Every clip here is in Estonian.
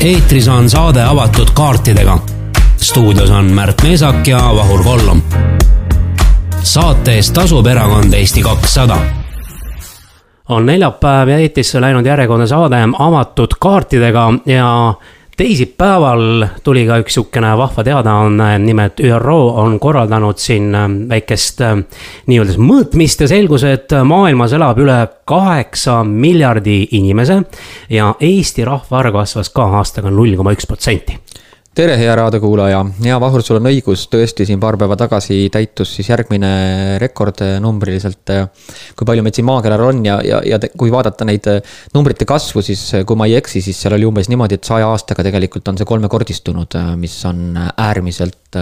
eetris on saade avatud kaartidega. stuudios on Märt Meesak ja Vahur Kollom. saate eest tasub erakond Eesti kakssada on neljapäev ja eetrisse läinud järjekordne saade avatud kaartidega ja teisipäeval tuli ka üks sihukene vahva teadaanne, nimelt ÜRO on korraldanud siin äh, väikest äh, nii-öelda mõõtmist ja selgus, et maailmas elab üle kaheksa miljardi inimese ja Eesti rahvaarv kasvas ka aastaga null koma üks protsenti tere, hea raadiokuulaja, ja Vahur, sul on õigus, tõesti siin paar päeva tagasi täitus siis järgmine rekord numbriliselt. kui palju meid siin maakeral on ja, ja, ja kui vaadata neid numbrite kasvu, siis kui ma ei eksi, siis seal oli umbes niimoodi, et saja aastaga tegelikult on see kolmekordistunud, mis on äärmiselt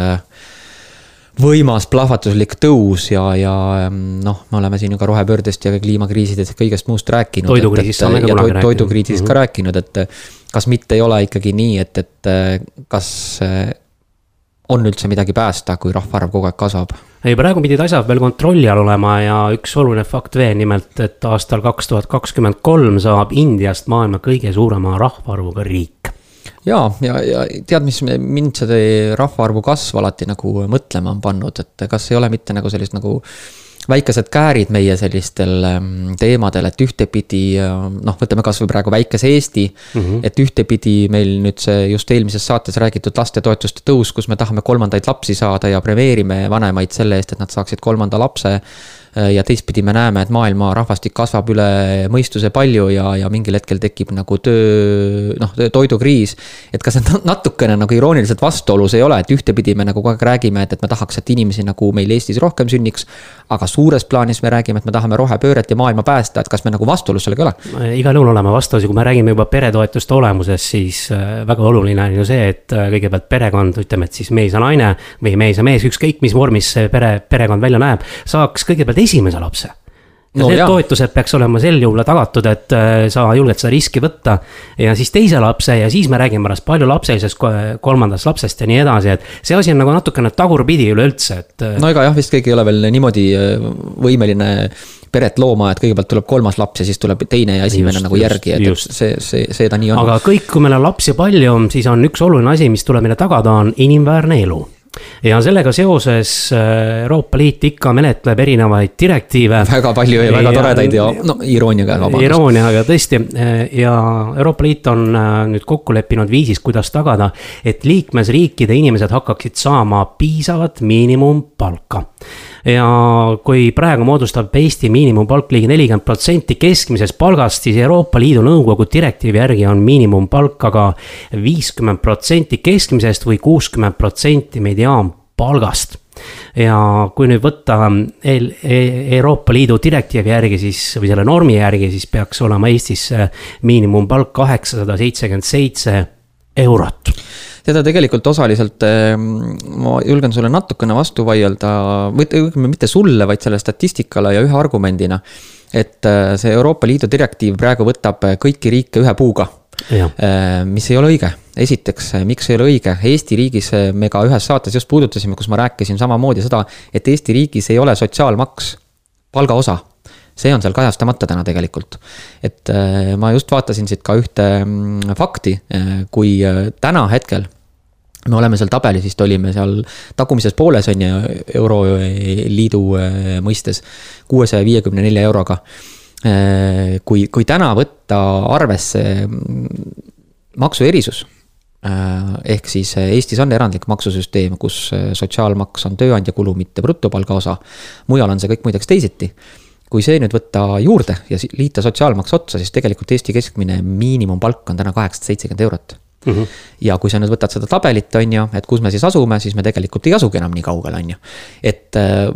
võimas plahvatuslik tõus ja, ja noh, me oleme siin ju ka rohepöördest ja kliimakriisidest ja kõigest muust rääkinud. toidukriisist oleme ka kunagi rääkinud. toidukriisist mm -hmm. ka rääkinud, et kas mitte ei ole ikkagi nii, et, et kas on üldse midagi päästa, kui rahvaarv kogu aeg kasvab? ei, praegu pidid asjad veel kontrolli all olema ja üks oluline fakt veel, nimelt, et aastal kaks tuhat kakskümmend kolm saab Indiast maailma kõige suurema rahvaarvuga riik ja, ja, ja tead, mis mind see rahvaarvu kasv alati nagu mõtlema on pannud, et kas ei ole mitte nagu sellist nagu väikesed käärid meie sellistel ähm, teemadel, et ühtepidi noh, võtame kasvõi praegu väikese Eesti mm. -hmm. et ühtepidi meil nüüd see just eelmises saates räägitud lastetoetuste tõus, kus me tahame kolmandaid lapsi saada ja premeerime vanemaid selle eest, et nad saaksid kolmanda lapse ja teistpidi me näeme, et maailma rahvastik kasvab üle mõistuse palju ja, ja mingil hetkel tekib nagu töö, noh, toidukriis. et kas see natukene nagu irooniliselt vastuolus ei ole, et ühtepidi me nagu kogu aeg räägime, et, et me tahaks, et inimesi nagu meil Eestis rohkem sünniks. aga suures plaanis me räägime, et me tahame rohepööret ja maailma päästa, et kas me nagu vastuolus sellega ei ole? igal juhul oleme vastuolus ja kui me räägime juba peretoetuste olemusest, siis äh, väga oluline on ju see, et äh, kõigepealt perekond, ütleme, et siis mees ja naine või mees ja mees, ükskõik mis vormis see pere, perekond välja näeb, saaks kõigepealt esimese lapse. ja no, need jah. toetused peaks olema sel juhul tagatud, et äh, sa julged seda riski võtta. ja siis teise lapse ja siis me räägime pärast paljulapselisest kolmandast lapsest ja nii edasi, et see asi on nagu natukene tagurpidi üleüldse, et. Äh, no ega jah, vist keegi ei ole veel niimoodi äh, võimeline peret looma, et kõigepealt tuleb kolmas laps ja siis tuleb teine ja esimene just, nagu järgi, et just. see, see, see ta nii on. aga kõik, kui meil on lapsi palju, siis on üks oluline asi, mis tuleb meile tagada, on inimväärne elu ja sellega seoses äh, Euroopa Liit ikka menetleb erinevaid direktiive. väga palju ja väga toredaid ja no irooniaga, vabandust. irooniaga tõesti äh, ja Euroopa Liit on äh, nüüd kokku leppinud viisis, kuidas tagada, et liikmesriikide inimesed hakkaksid saama piisavat miinimumpalka ja kui praegu moodustab Eesti miinimumpalk ligi nelikümmend protsenti keskmisest palgast, siis Euroopa Liidu Nõukogu direktiivi järgi on miinimumpalk aga viiskümmend protsenti keskmisest või kuuskümmend protsenti mediaanpalgast. Ja kui nüüd võtta e, Euroopa Liidu direktiivi järgi siis või selle normi järgi, siis peaks olema Eestis miinimumpalk kaheksasada seitsekümmend seitse eurot teda tegelikult osaliselt, ehm, ma julgen sulle natukene vastu vaielda, või õigemini mitte sulle, vaid selle statistikale ja ühe argumendina. et äh, see Euroopa Liidu direktiiv praegu võtab kõiki riike ühe puuga. Äh, mis ei ole õige, esiteks, miks ei ole õige, Eesti riigis me ka ühes saates just puudutasime, kus ma rääkisin samamoodi seda, et Eesti riigis ei ole sotsiaalmaks palgaosa see on seal kajastamata täna tegelikult. et äh, ma just vaatasin siit ka ühte mm, fakti, kui täna hetkel me oleme seal tabelis vist olime seal tagumises pooles on ju, Euroliidu äh, mõistes, kuuesaja viiekümne nelja euroga. Äh, kui, kui täna võtta arvesse mm, maksuerisus äh, ehk siis Eestis on erandlik maksusüsteem, kus sotsiaalmaks on tööandja kulu, mitte brutopalga osa. mujal on see kõik muideks teisiti. Kui see nüüd võtta juurde ja liita sotsiaalmaks otsa, siis tegelikult Eesti keskmine miinimumpalk on täna kaheksasada seitsekümmend eurot Mm -hmm. ja kui sa nüüd võtad seda tabelit, on ju, et kus me siis asume, siis me tegelikult ei asugi enam nii kaugel, on ju. et äh,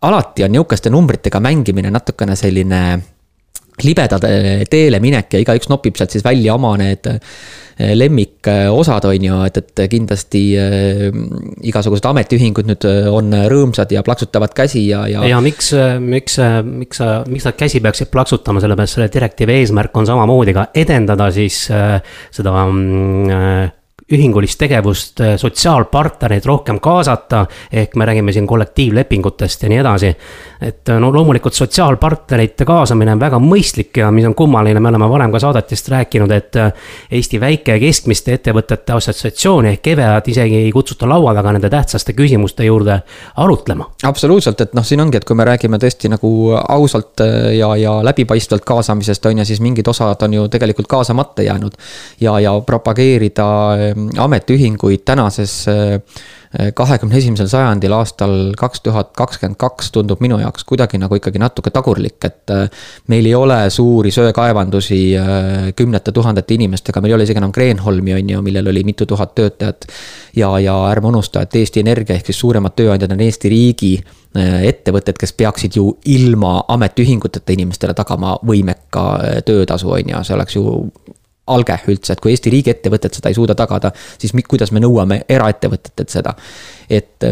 alati on nihukeste numbritega mängimine natukene selline libedale teele minek ja igaüks nopib sealt siis välja oma need eh, lemmikosad, on ju, et, et kindlasti äh, igasugused ametiühingud nüüd eh, on rõõmsad ja plaksutavad käsi ja, ja. ja miks, miks, miks sa, miks nad käsi peaksid plaksutama, sellepärast selle direktiivi eesmärk on samamoodi ka edendada siis seda äh, ühingulist tegevust, äh, sotsiaalpartnereid rohkem kaasata. ehk me räägime siin kollektiivlepingutest ja nii edasi. et äh, no loomulikult sotsiaalpartnerite kaasamine on väga mõistlik ja mis on kummaline, me oleme varem ka saadetist rääkinud, et. Äh, Eesti Väike- ja Keskmiste Ettevõtete Assotsiatsiooni ehk EVEA-d isegi ei kutsuta laua taga nende tähtsaste küsimuste juurde arutlema. absoluutselt, et noh, siin ongi, et kui me räägime tõesti nagu ausalt ja, ja läbipaistvalt kaasamisest on ju, siis mingid osad on ju tegelikult kaasamata jäänud. ja, ja propageerida ametiühinguid tänases äh, kahekümne esimesel sajandil, aastal kaks tuhat kakskümmend kaks tundub minu jaoks kuidagi nagu ikkagi natuke tagurlik, et. Äh, meil ei ole suuri söekaevandusi äh, kümnete tuhandete inimestega, meil ei ole isegi enam Kreenholmi, on ju, millel oli mitu tuhat töötajat. ja, ja ärme unusta, et Eesti Energia ehk siis suuremad tööandjad on Eesti riigi ettevõtted, kes peaksid ju ilma ametiühinguteta inimestele tagama võimeka töötasu, on ju, see oleks ju alge üldse, et kui Eesti riigiettevõtted seda ei suuda tagada, siis kuidas me nõuame eraettevõtetelt seda. et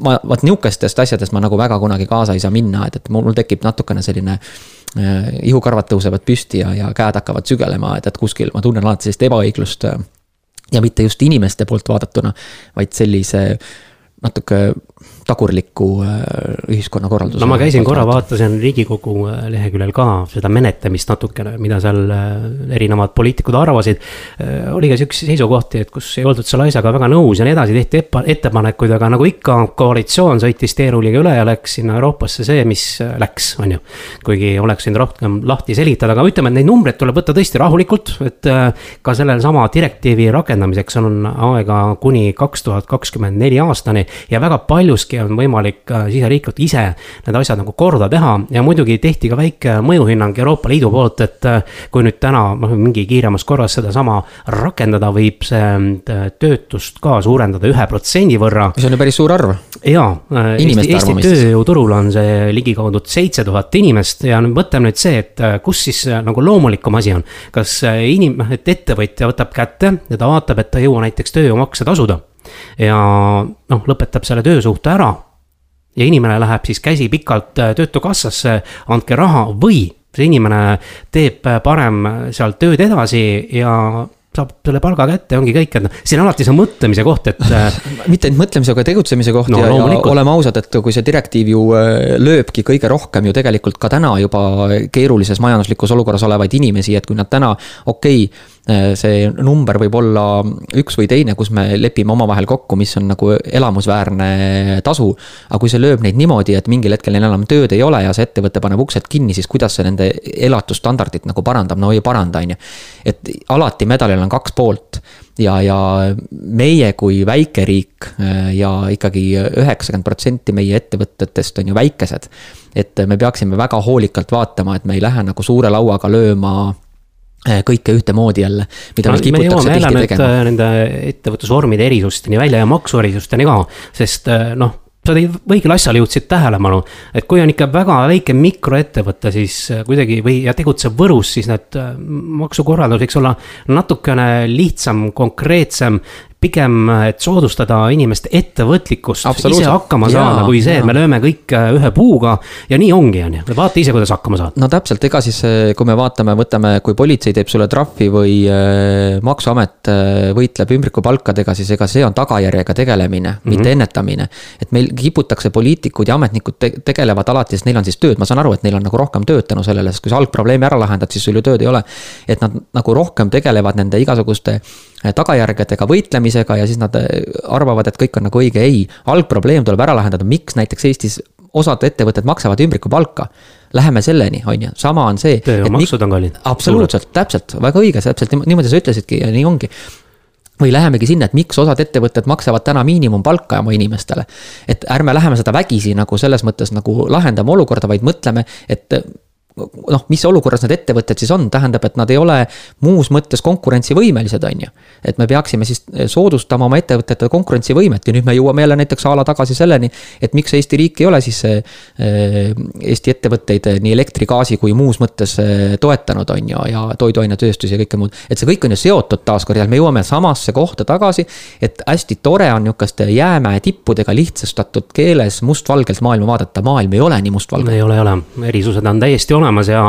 ma, vaat nihukestest asjadest ma nagu väga kunagi kaasa ei saa minna, et, et mul tekib natukene selline äh,. ihukarvad tõusevad püsti ja, ja käed hakkavad sügelema, et, et kuskil ma tunnen alati sellist ebaõiglust. Äh, ja mitte just inimeste poolt vaadatuna, vaid sellise natuke tagurlikku äh, ühiskonnakorralduse. no ma käisin korra, vaatasin Riigikogu äh, leheküljel ka seda menetlemist natukene, mida seal äh, erinevad poliitikud arvasid. oli ka siukseid seisukohti, et kus ei oldud selle asjaga väga nõus ja nii edasi, tehti ettepanekuid, aga nagu ikka, koalitsioon sõitis teerulliga üle ja läks sinna Euroopasse see, mis läks, on ju. kuigi oleks võinud rohkem lahti selitada, aga ütleme, et neid numbreid tuleb võtta tõesti rahulikult, et ka sellel sama direktiivi rakendamiseks on aega kuni kaks tuhat kakskümmend neli aastani ja väga paljuski siiski on võimalik siseriiklikult ise need asjad nagu korda teha ja muidugi tehti ka väike mõjuhinnang Euroopa Liidu poolt, et äh, kui nüüd täna noh, mingi kiiremas korras sedasama rakendada, võib see äh, töötust ka suurendada ühe protsendi võrra. mis on ju päris suur arv. jaa, äh, Eesti, Eesti tööjõuturul on see ligikaudu seitse tuhat inimest ja nüüd mõtleme nüüd see, et kus siis nagu loomulikum asi on. kas inim-, et ettevõtja võtab kätte ja ta vaatab, et ta ei jõua näiteks tööjõumakse tasuda ja noh, lõpetab selle töösuhte ära. ja inimene läheb siis käsi pikalt äh, töötukassasse, andke raha või see inimene teeb äh, parem seal tööd edasi ja saab selle palga kätte, ongi kõik, et noh, siin on alati see mõtlemise koht, et äh, mitte ainult mõtlemise, aga tegutsemise koht no, ja, ja oleme ausad, et kui see direktiiv ju lööbki kõige rohkem ju tegelikult ka täna juba keerulises majanduslikus olukorras olevaid inimesi, et kui nad täna, okei okay, Äh, see number võib olla üks või teine, kus me lepime omavahel kokku, mis on nagu elamusväärne tasu. aga kui see lööb neid niimoodi, et mingil hetkel neil enam tööd ei ole ja see ettevõte paneb uksed kinni, siis kuidas see nende elatusstandardit nagu parandab, no ei paranda, on ju. et alati medalil on kaks poolt ja, ja meie kui väikeriik äh, ja ikkagi üheksakümmend protsenti meie ettevõtetest on ju väikesed. et me peaksime väga hoolikalt vaatama, et me ei lähe nagu suure lauaga lööma Äh, kõike ühtemoodi jälle, mida no, meil kiputakse tihti tegema. Äh, nende ettevõtlusvormide erisusteni välja ja maksuerisusteni ka, sest äh, noh sa tõid õigele asjale jõudsid tähelepanu, et kui on ikka väga väike mikroettevõte, siis kuidagi või, ja tegutseb Võrus, siis need maksukorraldus võiks olla natukene lihtsam, konkreetsem pigem, et soodustada inimeste ettevõtlikkust, ise hakkama saada, kui see, et me lööme kõik äh, ühe puuga. ja nii ongi, on ju, vaata ise, kuidas hakkama saad. no täpselt, ega siis, äh, kui me vaatame, võtame, kui politsei teeb sulle trahvi või äh, maksuamet võitleb ümbrikupalkadega, siis ega see on tagajärjega tegelemine mm, -hmm. mitte ennetamine. et meil kiputakse, poliitikud ja ametnikud te tegelevad alati, sest neil on siis tööd, ma saan aru, et neil on nagu rohkem tööd tänu sellele, sest kui sa algprobleemi ära lahendad, siis sul ju tööd ei ole. et nad nagu rohkem tegelevad nende igasuguste tagajärgedega võitlemisega ja siis nad äh, arvavad, et kõik on nagu õige, ei. algprobleem tuleb ära lahendada, miks näiteks Eestis osad ettevõtted maksavad ümbrikupalka. Läheme selleni, on ju, sama on see. tööjõumaksud on kallid. absoluutselt, täpselt, väga õige, täpselt niimoodi sa ütlesidki ja nii ongi või lähemegi sinna, et miks osad ettevõtted maksavad täna miinimumpalka oma inimestele. et ärme läheme seda vägisi nagu selles mõttes nagu lahendama olukorda, vaid mõtleme, et noh, mis olukorras need ettevõtted siis on, tähendab, et nad ei ole muus mõttes konkurentsivõimelised, on ju. et me peaksime siis eh, soodustama oma ettevõtete konkurentsivõimet ja nüüd me jõuame jälle näiteks a la tagasi selleni. et miks Eesti riik ei ole siis eh, Eesti ettevõtteid nii elektri, gaasi kui muus mõttes eh, toetanud, on ju, ja toiduainetööstus ja kõike muud. et see kõik on ju seotud taaskord ja me jõuame samasse kohta tagasi. et hästi tore on nihukeste jäämäe tippudega lihtsustatud keeles mustvalgelt maailma vaadata, maailm ei ole nii mustvalge. ei ole, ei ole, erisused on täiesti olemas olemas ja.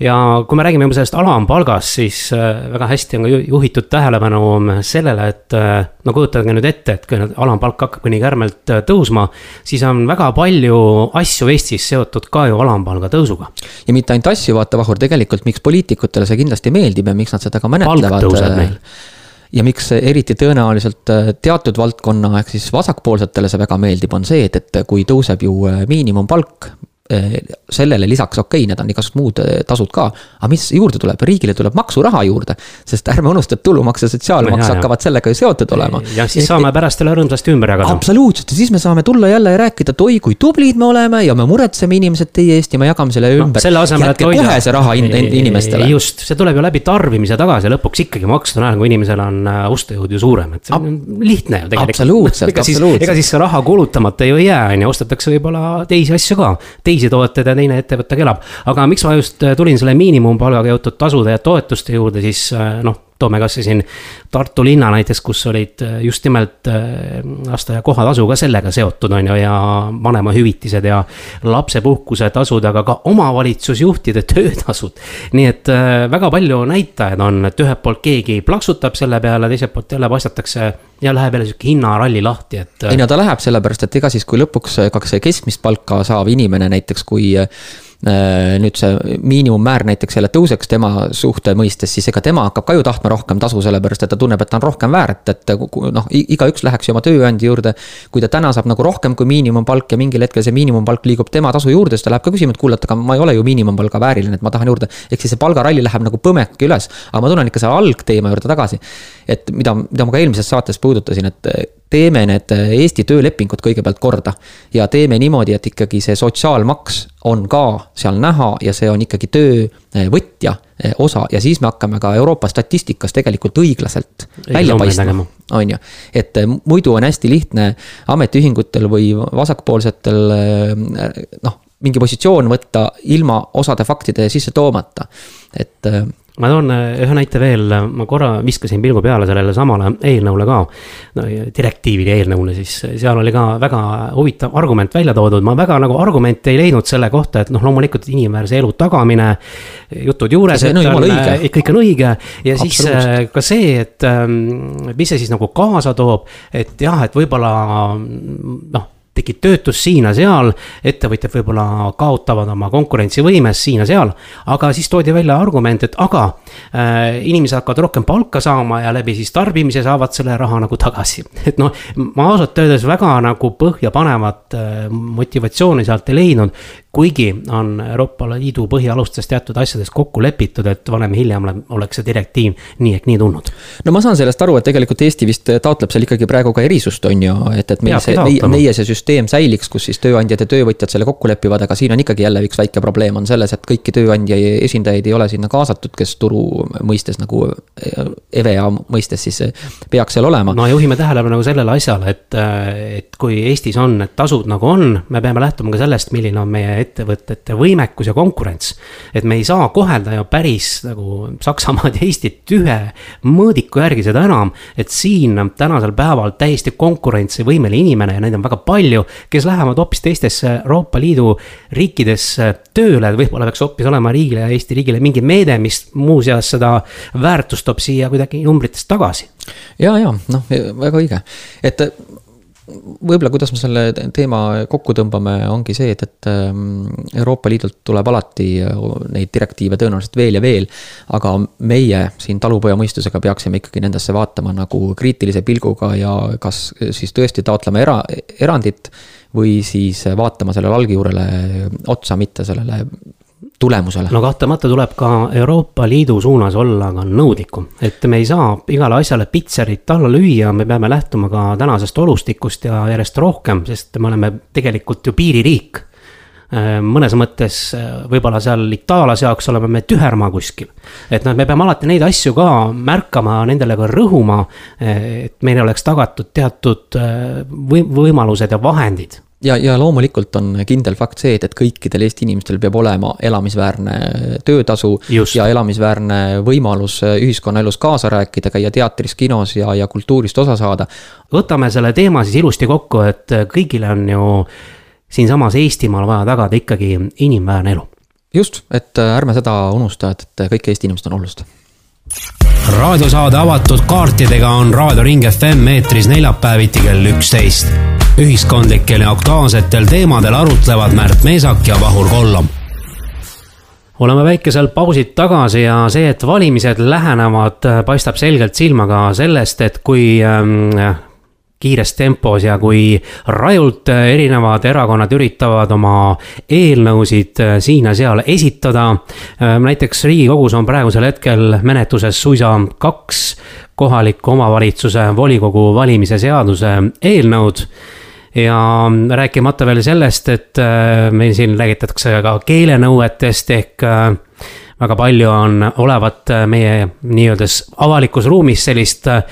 ja kui me räägime juba sellest alampalgast, siis äh, väga hästi on ka juhitud tähelepanu sellele, et äh, no kujutage nüüd ette, et kui alampalk hakkab nii kärmelt tõusma. siis on väga palju asju Eestis seotud ka ju alampalga tõusuga. ja mitte ainult asju, vaata Vahur, tegelikult miks poliitikutele see kindlasti meeldib ja miks nad seda ka menetlevad. ja miks eriti tõenäoliselt äh, teatud valdkonna ehk siis vasakpoolsetele see väga meeldib, on see, et, et kui tõuseb ju äh, miinimumpalk sellele lisaks, okei okay,, need on igasugused muud eh, tasud ka, aga mis juurde tuleb, riigile tuleb maksuraha juurde. sest ärme unusta, et tulumaks ja sotsiaalmaks no, hakkavad sellega ju seotud olema. ja siis saame pärast selle rõõmsasti ümber jagada. absoluutselt ja siis me saame tulla jälle ja rääkida, et oi, kui tublid me oleme ja me muretseme inimesed teie eest ja me jagame selle ümber no,. selle asemel, et hoida. kohe see raha in, in, inimestele. just, see tuleb ju läbi tarbimise tagasi ja lõpuks ikkagi maksta, näen, kui inimesel on äh, ostujõud ju suurem, et see on lihtne ju tegelikult. absoluutselt, absoluutselt. ega siis see raha kulutamata ju ei jää, on ju, ostetakse võib-olla teisi asju ka, teisi tooteid ja teine ettevõte elab. aga miks ma just äh, tulin selle miinimumpalgaga jõutud tasude ja toetuste juurde, siis äh, noh, toome kasvõi siin Tartu linna näiteks, kus olid äh, just nimelt lasteaia kohatasu ka sellega seotud, on ju, ja vanemahüvitised ja lapsepuhkuse tasud, aga ka omavalitsusjuhtide töötasud. nii et väga palju näitajaid on, et ühelt poolt keegi plaksutab selle peale, teiselt poolt jälle paistatatakse ja läheb jälle sihuke hinnaralli lahti, et. ei no ta läheb sellepärast, et ega siis, kui lõpuks ka see keskmist palka saav inimene näiteks, kui Äh, nüüd see miinimummäär näiteks jälle tõuseks tema suhte mõistes, siis ega tema hakkab ka ju tahtma rohkem tasu, sellepärast et ta tunneb, et ta on rohkem väärt, et noh, igaüks läheks ju oma tööandja juurde. kui ta täna saab nagu rohkem kui miinimumpalk ja mingil hetkel see miinimumpalk liigub tema tasu juurde, siis ta läheb ka küsima, et kuule, et aga ma ei ole ju miinimumpalga vääriline, et ma tahan juurde. ehk siis see palgaralli läheb nagu põmeki üles, aga ma tulen ikka selle algteema juurde tagasi. et mida, mida ma ka eelmises saates puudutasin, et teeme need Eesti töölepingud kõigepealt korda. ja teeme niimoodi, et ikkagi see sotsiaalmaks on ka seal näha ja see on ikkagi töövõtja eh, osa ja siis me hakkame ka Euroopa statistikas tegelikult õiglaselt Ei, välja paistma, on ju. et eh, muidu on hästi lihtne ametiühingutel või vasakpoolsetel noh, mingi positsioon võtta ilma osade faktide sisse toomata, et ma toon äh, ühe näite veel, ma korra viskasin pilgu peale sellele samale eelnõule ka. no direktiivide eelnõule, siis. Seal oli ka väga huvitav argument välja toodud, ma väga nagu argumente ei leidnud selle kohta, et noh, loomulikult inimväärse elu tagamine. jutud juures, et on, kõik on õige. Ja siis äh, ka see, et ähm, mis see siis nagu kaasa toob, et jah, et võib-olla noh tekib töötus siin ja seal, ettevõtjad võib-olla kaotavad oma konkurentsivõimes siin ja seal. aga siis toodi välja argument, et aga äh, inimesed hakkavad rohkem palka saama ja läbi siis tarbimise saavad selle raha nagu tagasi. et noh, ma ausalt öeldes väga nagu põhjapanevat äh, motivatsiooni sealt ei leidnud kuigi on Euroopa Liidu põhialustes teatud asjades kokku lepitud, et varem või hiljem oleks see direktiiv nii ehk nii tulnud. no ma saan sellest aru, et tegelikult Eesti vist taotleb seal ikkagi praegu ka erisust, on ju, et, et meil see, meie, meie see süsteem säiliks, kus siis tööandjad ja töövõtjad selle kokku lepivad, aga siin on ikkagi jälle üks väike probleem on selles, et kõiki tööandja esindajaid ei ole sinna kaasatud, kes turu mõistes nagu EVEA mõistes siis peaks seal olema. no juhime tähelepanu nagu sellele asjale, et, et kui Eestis on need tasud nagu on, me peame lähtuma ka sellest, milline on meie ettevõtete võimekus ja konkurents. et me ei saa kohelda ju päris nagu Saksamaad ja Eestit ühe mõõdiku järgi, seda enam, et siin tänasel päeval täiesti konkurentsivõimeline inimene ja neid on väga palju, kes lähevad hoopis teistesse Euroopa Liidu riikidesse tööle, võib-olla peaks hoopis olema riigile ja Eesti riigile mingi meede, mis muuseas seda väärtust toob siia kuidagi numbrites tagasi. ja, ja noh, väga õige, et võib-olla, kuidas me selle teema kokku tõmbame, ongi see, et, et ähm, Euroopa Liidult tuleb alati äh, neid direktiive tõenäoliselt veel ja veel. aga meie siin talupojamõistusega peaksime ikkagi nendesse vaatama nagu kriitilise pilguga ja kas siis tõesti taotlema era, erandit. või siis vaatama sellele algjuurele otsa, mitte sellele tulemusele. no kahtlemata tuleb ka Euroopa Liidu suunas olla ka nõudlikum, et me ei saa igale asjale pitserit alla lüüa, me peame lähtuma ka tänasest olustikust ja järjest rohkem, sest me oleme tegelikult ju piiririik äh, mõnes mõttes äh, võib-olla seal Itaalias jaoks oleme me tühermaa kuskil. et noh, me peame alati neid asju ka märkama, nendele ka rõhuma. Äh, et meil oleks tagatud teatud või võimalused ja vahendid ja, ja loomulikult on kindel fakt see, et, et kõikidel Eesti inimestel peab olema elamisväärne töötasu. ja elamisväärne võimalus ühiskonnaelus kaasa rääkida, käia teatris, kinos ja, ja kultuurist osa saada. võtame selle teema siis ilusti kokku, et kõigile on ju siinsamas Eestimaal vaja tagada ikkagi inimväärne elu just, et ärme seda unusta, et, et kõik Eesti inimesed on olulised raadiosaade avatud kaartidega on Raadio Ring FM eetris neljapäeviti kell üksteist. ühiskondlikel ja aktuaalsetel teemadel arutlevad Märt Meesak ja Vahur Kollam oleme väikesel pausilt tagasi ja see, et valimised lähenevad, paistab selgelt silma ka sellest, et kui ähm, kiires tempos ja kui rajult erinevad erakonnad üritavad oma eelnõusid äh, siin ja seal esitada. Äh, näiteks Riigikogus on praegusel hetkel menetluses suisa kaks kohaliku omavalitsuse volikogu valimise seaduse eelnõud ja rääkimata veel sellest, et äh, meil siin räägitakse ka keelenõuetest ehk väga palju on olevat äh, meie nii-öelda avalikus ruumis sellist äh,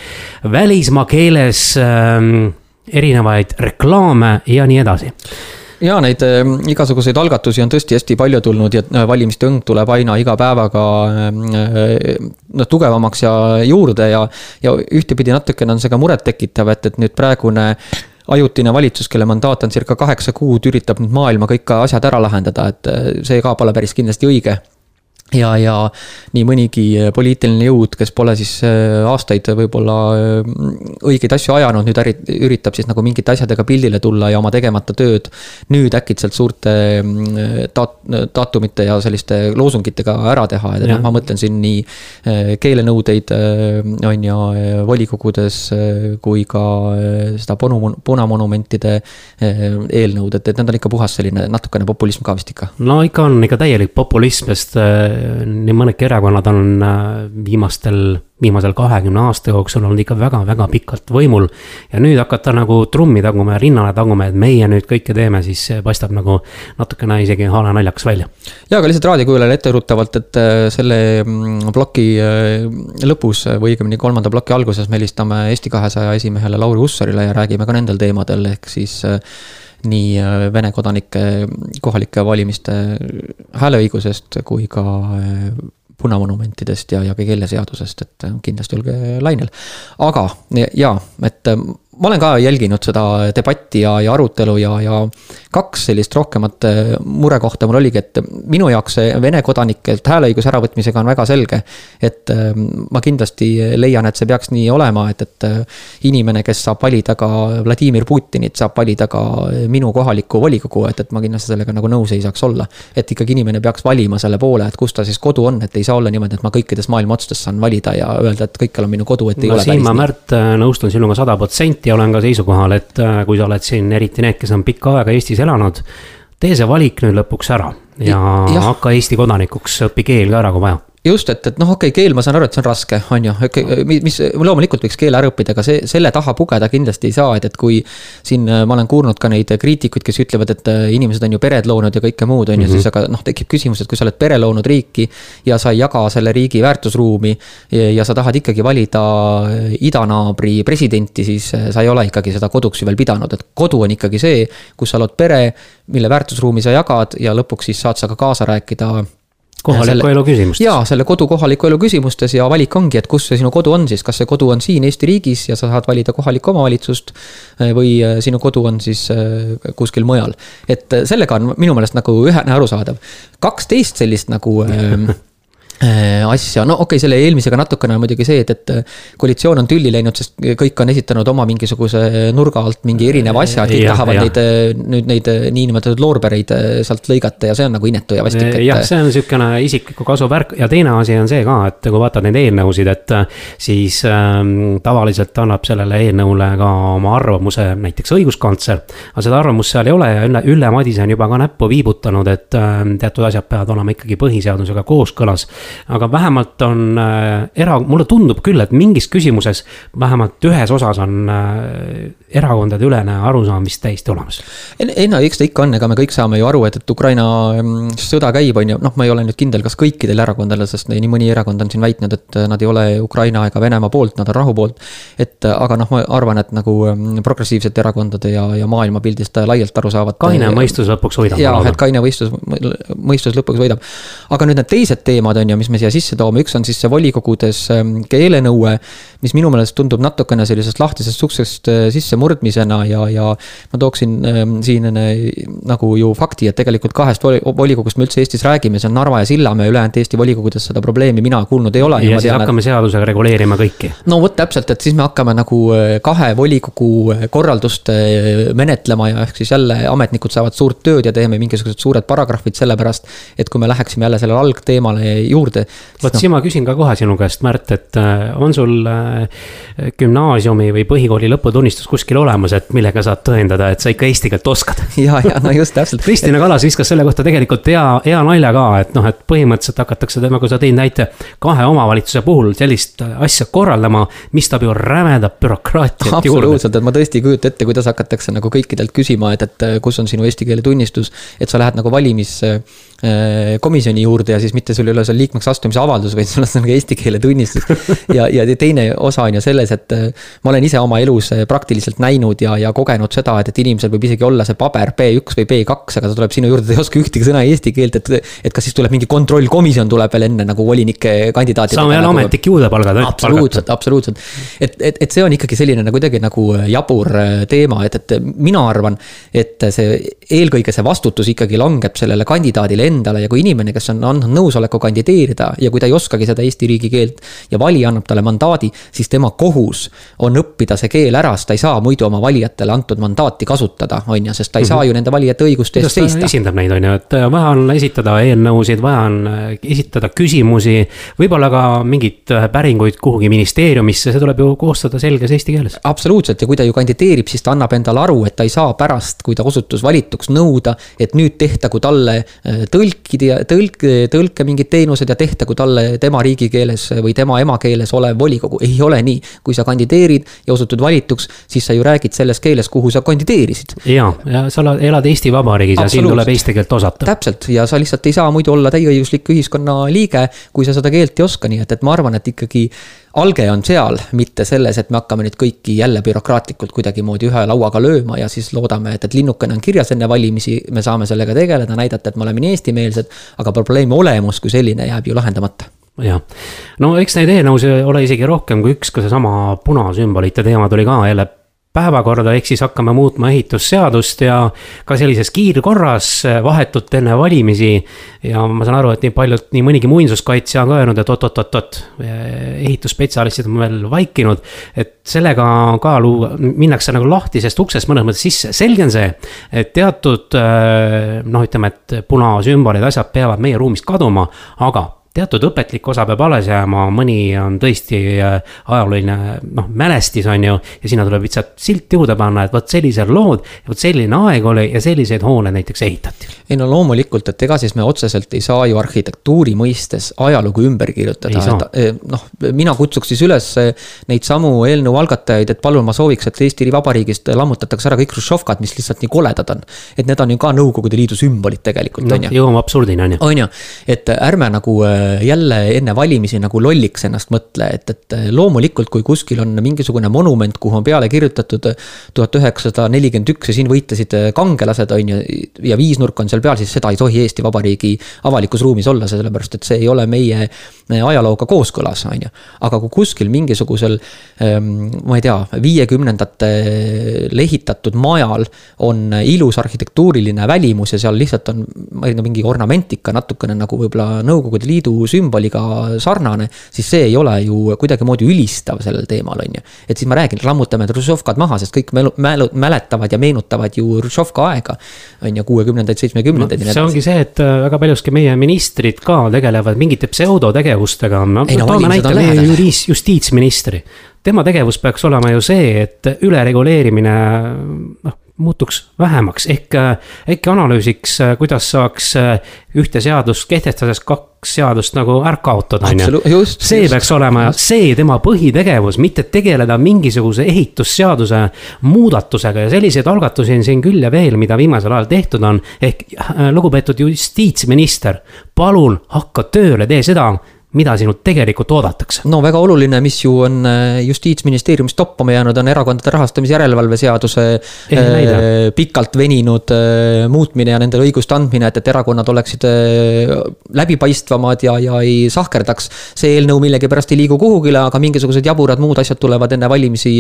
välismaa keeles äh, erinevaid reklaame ja nii edasi. Ja neid äh, igasuguseid algatusi on tõesti hästi palju tulnud ja äh, valimiste õng tuleb aina iga päevaga noh, tugevamaks ja juurde ja, ja ühtepidi natukene on see ka murettekitav, et, et nüüd praegune ajutine valitsus, kelle mandaat on circa kaheksa kuud, üritab nüüd maailma kõik asjad ära lahendada, et see ka pole päris kindlasti õige ja, ja nii mõnigi äh, poliitiline jõud, kes pole siis äh, aastaid võib-olla äh, õigeid asju ajanud, nüüd äri, üritab siis nagu mingite asjadega pildile tulla ja oma tegemata tööd nüüd äkitselt suurte daat-, daatumite ja selliste loosungitega ära teha, et noh, ma mõtlen siin nii keelenõudeid, on ju, volikogudes kui ka seda ponu-, punamonumentide eelnõud, et, et need on ikka puhas selline natukene populism ka vist ikka. no ikka on ikka täielik populism, sest nii mõnedki erakonnad on äh, viimastel, viimasel kahekümne aasta jooksul olnud ikka väga-väga pikalt võimul. ja nüüd hakata nagu trummi taguma ja rinnale taguma, et meie nüüd kõike teeme, siis paistab nagu natukene isegi haale naljakas välja. ja, aga lihtsalt raadiokuulajale etteruttavalt, et äh, selle mm, ploki äh, lõpus või õigemini kolmanda ploki alguses me helistame Eesti kahesaja esimehele Lauri Hussarile ja räägime ka nendel teemadel, ehk siis nii äh, Vene kodanike kohalike valimiste hääleõigusest kui ka äh, punamonumentidest ja, ja keeleseadusest, et äh, kindlasti olge lainel. aga jaa, et ma olen ka jälginud seda debatti ja, ja arutelu ja, ja kaks sellist rohkemat äh, murekohta mul oligi, et minu jaoks see Vene kodanikelt hääleõiguse äravõtmisega on väga selge. et äh, ma kindlasti leian, et see peaks nii olema, et, et äh, inimene, kes saab valida ka Vladimir Putinit, saab valida ka minu kohalikku volikogu, et, et ma kindlasti sellega nagu nõus ei saaks olla. et ikkagi inimene peaks valima selle poole, et kus ta siis kodu on, et ei saa olla niimoodi, et ma kõikides maailma otsades saan valida ja öelda, et kõikjal on minu kodu, et ei no, ole siin ma, Märt, nõustun sinuga sada protsenti ja olen ka seisukohal, et äh, kui sa oled siin, eriti need, kes on pikka aega Eestis elanud, tee see valik nüüd lõpuks ära ja, ja hakka Eesti kodanikuks, õpi keel ka ära, kui vaja just, et, et noh, okei okay,, keel, ma saan aru, et see on raske, on ju, mis loomulikult võiks keele ära õppida, aga see, selle taha pugeda kindlasti ei saa, et, et kui. siin äh, ma olen kuulnud ka neid kriitikuid, kes ütlevad, et äh, inimesed on ju pered loonud ja kõike muud, on ju, mhm. siis aga noh, tekib küsimus, et kui sa oled pere loonud riiki. ja sa ei jaga selle riigi väärtusruumi ja, ja sa tahad ikkagi valida äh, idanaabri presidenti, siis sa ei ole ikkagi seda koduks ju veel pidanud, et kodu on ikkagi see, kus sa lood pere, mille väärtusruumi sa jagad ja lõpuks siis saad sa ka kaasa rääkida kohaliku elu küsimustes. jaa, selle kodu kohaliku elu küsimustes ja valik ongi, et kus see sinu kodu on siis, kas see kodu on siin Eesti riigis ja sa saad valida kohalikku omavalitsust. Eh, või eh, sinu kodu on siis eh, kuskil mujal, et sellega on minu meelest nagu ühene arusaadav. kaksteist sellist nagu Äh, asja, no okei okay,, selle eelmisega natukene on muidugi see, et, et äh, koalitsioon on tülli läinud, sest kõik on esitanud oma mingisuguse nurga alt mingi erineva asja, et kõik ja, tahavad ja. neid, äh, nüüd neid niinimetatud loorbereid sealt lõigata ja see on nagu inetu ja vastik. jah, see on sihukene isikliku kasu värk ja teine asi on see ka, et kui vaatad neid eelnõusid, et siis ähm, tavaliselt annab sellele eelnõule ka oma arvamuse näiteks õiguskantsler. aga seda arvamust seal ei ole ja Ülle, Ülle Madise on juba ka näppu viibutanud, et äh, teatud asjad peavad olema ikkagi põhiseadusega kooskõlas aga vähemalt on äh, era-, mulle tundub küll, et mingis küsimuses vähemalt ühes osas on äh, erakondadeülene arusaam vist täiesti olemas. ei no eks ta ikka on, ega me kõik saame ju aru, et, et Ukraina mm, sõda käib, on ju, noh, ma ei ole nüüd kindel, kas kõikidel erakondadel, sest nii mõni erakond on siin väitnud, et nad ei ole Ukraina ega Venemaa poolt, nad on rahu poolt. et aga noh, ma arvan, et nagu mm, progressiivsete erakondade ja, ja maailmapildist laialt aru saavad. kaine mõistus lõpuks võidab. jaa, et kaine mõistus, mõistus lõpuks võidab. aga nüüd need teised teemad on ju, mis me siia sisse toome, üks on siis see volikogudes ähm, keelenõue, mis minu meelest tundub natukene sellisest lahtisest uksest sissemurdmisena ja, ja ma tooksin ähm, siin nagu ju fakti, et tegelikult kahest volikogust me üldse Eestis räägime, see on Narva ja Sillamäe, ülejäänud Eesti volikogudes seda probleemi mina kuulnud ei ole. ja, ja siis tean, hakkame seadusega reguleerima kõiki. no vot täpselt, et siis me hakkame nagu kahe volikogu korraldust menetlema ja ehk siis jälle ametnikud saavad suurt tööd ja teeme mingisugused suured paragrahvid selle pärast, et kui me läheksime jälle sellele algteemale juurde. Vot no, siin ma küsin ka kohe sinu käest, Märt, et äh, on sul äh, gümnaasiumi või põhikooli lõputunnistus kuskil olemas, et millega saad tõendada, et sa ikka eesti keelt oskad? ja, ja no just täpselt Kristina Kallas viskas selle kohta tegelikult hea, hea nalja ka, et noh, et põhimõtteliselt hakatakse, nagu sa tõid näite, kahe omavalitsuse puhul sellist asja korraldama, mis toob ju rämedat bürokraatiat juurde. absoluutselt, et ma tõesti ei kujuta ette, kuidas hakatakse nagu kõikidelt küsima, et, et kus on sinu eesti keele tunnistus. et sa lähed nagu valimis Äh, komisjoni juurde ja siis mitte sul ei ole seal liikmeks astumise avaldus, vaid sul on nagu eesti keele tunnistus. ja, ja teine osa on ju selles, et äh, ma olen ise oma elus äh, praktiliselt näinud ja, ja kogenud seda, et, et inimesel võib isegi olla see paber B1 või B2, aga ta tuleb sinu juurde, ta ei oska ühtegi sõna eesti keelt, et. et kas siis tuleb mingi kontrollkomisjon tuleb veel enne nagu volinike kandidaati. saame jälle nagu... ametnik juurde palgata. absoluutselt, absoluutselt. et, et, et see on ikkagi selline nagu kuidagi nagu jabur teema, et, et mina arvan, et see eelkõige see vastutus ikkagi langeb sellele kandidaadile endale ja kui inimene, kes on andnud nõusoleku kandideerida ja kui ta ei oskagi seda Eesti riigikeelt ja valija annab talle mandaadi, siis tema kohus on õppida see keel ära, sest ta ei saa muidu oma valijatele antud mandaati kasutada, on ju, sest ta ei saa ju nende valijate õiguste eest seista. esindab neid, on ju, et äh, vaja on esitada eelnõusid, vaja on äh, esitada küsimusi, võib-olla ka mingeid äh, päringuid kuhugi ministeeriumisse, see tuleb ju koostada selges eesti keeles. absoluutselt ja kui ta ju kandideerib, siis ta annab endale aru, et ta ei saa pärast, kui ta osutus valituks, nõuda, et nüüd tehtagu talle tõlk tõlkida ja tõlk, tõlke mingid teenused ja tehtagu talle tema riigikeeles või tema emakeeles olev volikogu. ei ole nii, kui sa kandideerid ja osutud valituks, siis sa ju räägid selles keeles, kuhu sa kandideerisid. ja, ja sa elad Eesti Vabariigis ja siin tuleb eesti keelt osata. täpselt ja sa lihtsalt ei saa muidu olla täieõiguslik ühiskonnaliige, kui sa seda keelt ei oska, nii et, et ma arvan, et ikkagi alge on seal, mitte selles, et me hakkame nüüd kõiki jälle bürokraatlikult kuidagimoodi ühe lauaga lööma ja siis loodame, et, et linnukene on kirjas enne valimisi, me saame sellega tegeleda, näidata, et me oleme nii eestimeelsed, aga probleemi olemus kui selline jääb ju lahendamata. Jah, no eks neid eelnõusid ole isegi rohkem kui üks, ka seesama punasümbolite teema tuli ka jälle päevakorda, ehk siis hakkame muutma ehitusseadust ja ka sellises kiirkorras, vahetult enne valimisi. ja ma saan aru, et nii paljud, nii mõnigi muinsuskaitsja on ka öelnud, et oot-oot-oot-oot, ehitusspetsialistid on veel vaikinud. et sellega ka luua, minnakse nagu lahtisest uksest mõnes mõttes sisse, selge on see, et teatud noh, ütleme, et punasümbolid, asjad peavad meie ruumist kaduma, aga teatud õpetlik osa peab alles jääma, mõni on tõesti äh, ajalooline noh, mälestis on ju. ja sinna tuleb lihtsalt silt juurde panna, et vot sellised lood, vot selline aeg oli ja selliseid hooneid näiteks ehitati. ei no loomulikult, et ega siis me otseselt ei saa ju arhitektuuri mõistes ajalugu ümber kirjutada, et eh, noh, mina kutsuks siis üles neid samu eelnõu algatajaid, et palun, ma sooviks, et Eesti Vabariigist lammutatakse ära kõik hruštšovkad, mis lihtsalt nii koledad on. et need on ju ka Nõukogude Liidu sümbolid tegelikult no, on ju. jõuame absurdini on ju. on ju, et ärme nagu Äh, jälle enne valimisi nagu lolliks ennast mõtle, et, et äh, loomulikult, kui kuskil on mingisugune monument, kuhu on peale kirjutatud äh, tuhat üheksasada nelikümmend üks ja siin võitlesid kangelased, on ju, ja viisnurk on seal peal, siis seda ei tohi Eesti Vabariigi avalikus ruumis olla, sellepärast et see ei ole meie ajalooga kooskõlas, on ju. aga kui kuskil mingisugusel, ähm, ma ei tea, viiekümnendatel ehitatud majal on ilus arhitektuuriline välimus ja seal lihtsalt on, ma ei tea, mingi ornamentika natukene nagu võib-olla Nõukogude Liidu Liidu sümboliga sarnane, siis see ei ole ju kuidagimoodi ülistav sellel teemal, on ju. et siis ma räägin, lammutame Hruštšovkad maha, sest kõik mälu, mälu, mäletavad ja meenutavad ju Hruštšovka aega. on ju, kuuekümnendaid, seitsmekümnendaid no,. see ongi see, et äh, väga paljuski meie ministrid ka tegelevad mingite pseudotegevustega. No, toome näite meie juris, justiitsministri tema tegevus peaks olema ju see, et ülereguleerimine noh, muutuks vähemaks, ehk äkki analüüsiks, kuidas saaks ühte seadust kehtestades kaks seadust nagu ära kaotada, on ju. see just. peaks olema see tema põhitegevus, mitte tegeleda mingisuguse ehitusseaduse muudatusega ja selliseid algatusi on siin küll ja veel, mida viimasel ajal tehtud on. ehk lugupeetud justiitsminister, palun hakka tööle, tee seda mida sinult tegelikult oodatakse? no väga oluline, mis ju on äh, justiitsministeeriumis toppama jäänud, on erakondade rahastamise järelevalve seaduse äh, pikalt veninud äh, muutmine ja nendele õiguste andmine, et, et erakonnad oleksid äh, läbipaistvamad ja, ja ei sahkerdaks. see eelnõu millegipärast ei liigu kuhugile, aga mingisugused jaburad muud asjad tulevad enne valimisi